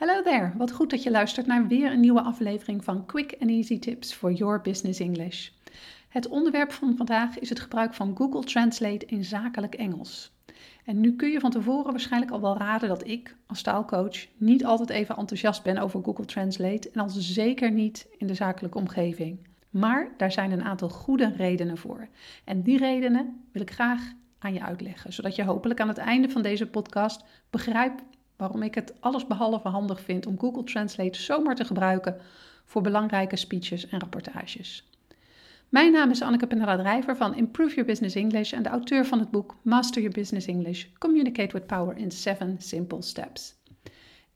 Hello there, wat goed dat je luistert naar weer een nieuwe aflevering van Quick and Easy Tips for Your Business English. Het onderwerp van vandaag is het gebruik van Google Translate in zakelijk Engels. En nu kun je van tevoren waarschijnlijk al wel raden dat ik als taalcoach niet altijd even enthousiast ben over Google Translate en al zeker niet in de zakelijke omgeving. Maar daar zijn een aantal goede redenen voor. En die redenen wil ik graag aan je uitleggen, zodat je hopelijk aan het einde van deze podcast begrijpt waarom ik het allesbehalve handig vind om Google Translate zomaar te gebruiken voor belangrijke speeches en rapportages. Mijn naam is Anneke Penella Drijver van Improve Your Business English en de auteur van het boek Master Your Business English: Communicate with Power in 7 Simple Steps.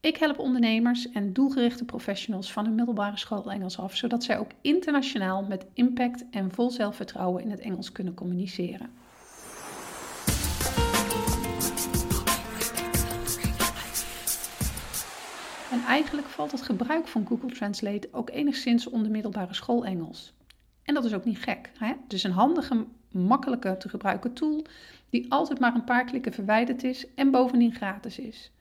Ik help ondernemers en doelgerichte professionals van een middelbare school Engels af, zodat zij ook internationaal met impact en vol zelfvertrouwen in het Engels kunnen communiceren. Eigenlijk valt het gebruik van Google Translate ook enigszins onder middelbare school Engels. En dat is ook niet gek. Hè? Het is een handige, makkelijke te gebruiken tool die altijd maar een paar klikken verwijderd is en bovendien gratis is.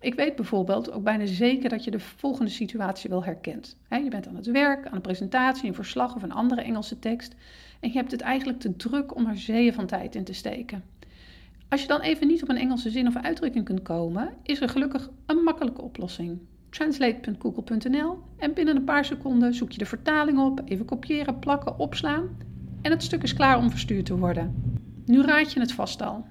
Ik weet bijvoorbeeld ook bijna zeker dat je de volgende situatie wel herkent. Je bent aan het werk, aan een presentatie, een verslag of een andere Engelse tekst en je hebt het eigenlijk te druk om er zeeën van tijd in te steken. Als je dan even niet op een Engelse zin of uitdrukking kunt komen, is er gelukkig een makkelijke oplossing. Translate.google.nl en binnen een paar seconden zoek je de vertaling op, even kopiëren, plakken, opslaan en het stuk is klaar om verstuurd te worden. Nu raad je het vast al.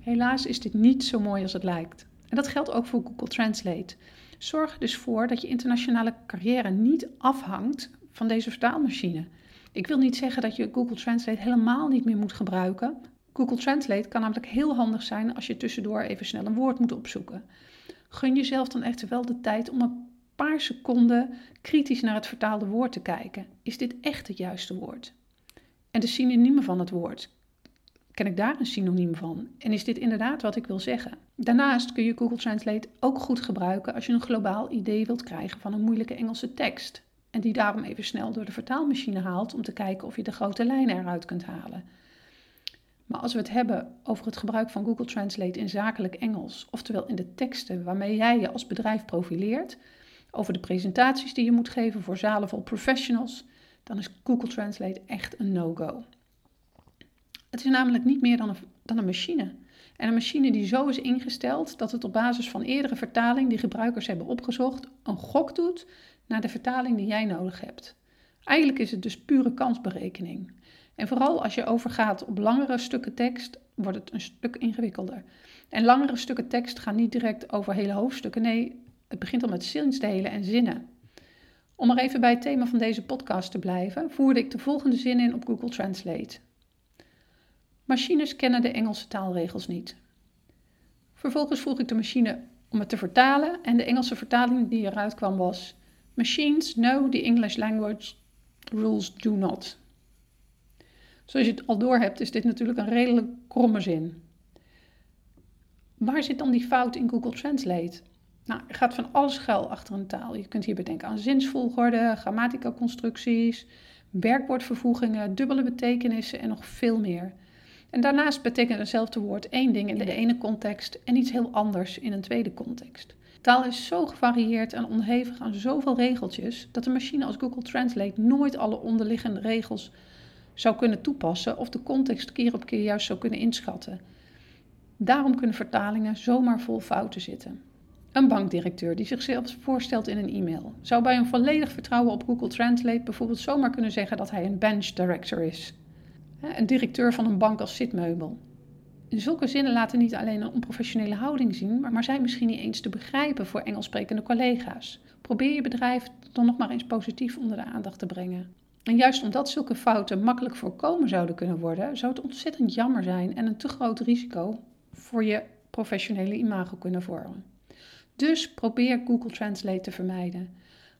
Helaas is dit niet zo mooi als het lijkt. En dat geldt ook voor Google Translate. Zorg er dus voor dat je internationale carrière niet afhangt van deze vertaalmachine. Ik wil niet zeggen dat je Google Translate helemaal niet meer moet gebruiken. Google Translate kan namelijk heel handig zijn als je tussendoor even snel een woord moet opzoeken. Gun jezelf dan echter wel de tijd om een paar seconden kritisch naar het vertaalde woord te kijken. Is dit echt het juiste woord? En de synoniemen van het woord. Ken ik daar een synoniem van? En is dit inderdaad wat ik wil zeggen? Daarnaast kun je Google Translate ook goed gebruiken als je een globaal idee wilt krijgen van een moeilijke Engelse tekst. En die daarom even snel door de vertaalmachine haalt om te kijken of je de grote lijnen eruit kunt halen. Maar als we het hebben over het gebruik van Google Translate in zakelijk Engels, oftewel in de teksten waarmee jij je als bedrijf profileert, over de presentaties die je moet geven voor zalen vol professionals, dan is Google Translate echt een no-go. Het is namelijk niet meer dan een, dan een machine. En een machine die zo is ingesteld dat het op basis van eerdere vertaling die gebruikers hebben opgezocht, een gok doet naar de vertaling die jij nodig hebt. Eigenlijk is het dus pure kansberekening. En vooral als je overgaat op langere stukken tekst, wordt het een stuk ingewikkelder. En langere stukken tekst gaan niet direct over hele hoofdstukken. Nee, het begint al met zinsdelen en zinnen. Om maar even bij het thema van deze podcast te blijven, voerde ik de volgende zin in op Google Translate. Machines kennen de Engelse taalregels niet. Vervolgens vroeg ik de machine om het te vertalen en de Engelse vertaling die eruit kwam was: Machines know the English language rules do not. Zoals je het al door hebt, is dit natuurlijk een redelijk kromme zin. Waar zit dan die fout in Google Translate? Nou, er gaat van alles schuil achter een taal. Je kunt hier bedenken aan zinsvolgorde, grammatica-constructies, werkwoordvervoegingen, dubbele betekenissen en nog veel meer. En daarnaast betekent hetzelfde woord één ding in de ene context en iets heel anders in een tweede context. Taal is zo gevarieerd en onhevig aan zoveel regeltjes dat een machine als Google Translate nooit alle onderliggende regels zou kunnen toepassen of de context keer op keer juist zou kunnen inschatten. Daarom kunnen vertalingen zomaar vol fouten zitten. Een bankdirecteur die zichzelf voorstelt in een e-mail zou bij een volledig vertrouwen op Google Translate bijvoorbeeld zomaar kunnen zeggen dat hij een bench director is. Een directeur van een bank als zitmeubel. In zulke zinnen laten niet alleen een onprofessionele houding zien, maar, zijn misschien niet eens te begrijpen voor Engels sprekende collega's. Probeer je bedrijf dan nog maar eens positief onder de aandacht te brengen. En juist omdat zulke fouten makkelijk voorkomen zouden kunnen worden, zou het ontzettend jammer zijn en een te groot risico voor je professionele imago kunnen vormen. Dus probeer Google Translate te vermijden.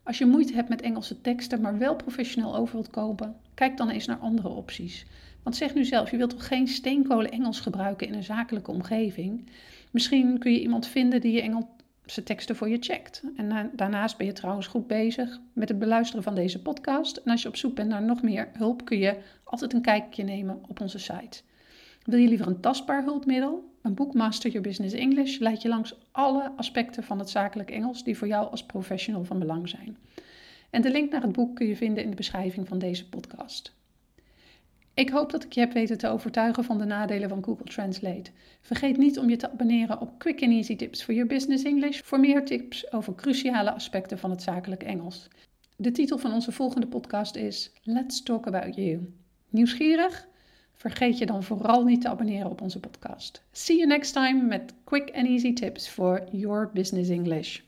Als je moeite hebt met Engelse teksten, maar wel professioneel over wilt komen, kijk dan eens naar andere opties. Want zeg nu zelf, je wilt toch geen steenkolen Engels gebruiken in een zakelijke omgeving? Misschien kun je iemand vinden die je Engels zijn teksten voor je checkt. En daarnaast ben je trouwens goed bezig met het beluisteren van deze podcast. En als je op zoek bent naar nog meer hulp, kun je altijd een kijkje nemen op onze site. Wil je liever een tastbaar hulpmiddel? Een boek Master Your Business English leidt je langs alle aspecten van het zakelijk Engels die voor jou als professional van belang zijn. En de link naar het boek kun je vinden in de beschrijving van deze podcast. Ik hoop dat ik je heb weten te overtuigen van de nadelen van Google Translate. Vergeet niet om je te abonneren op Quick and Easy Tips for Your Business English voor meer tips over cruciale aspecten van het zakelijk Engels. De titel van onze volgende podcast is Let's Talk About You. Nieuwsgierig? Vergeet je dan vooral niet te abonneren op onze podcast. See you next time met quick and easy tips for your business English.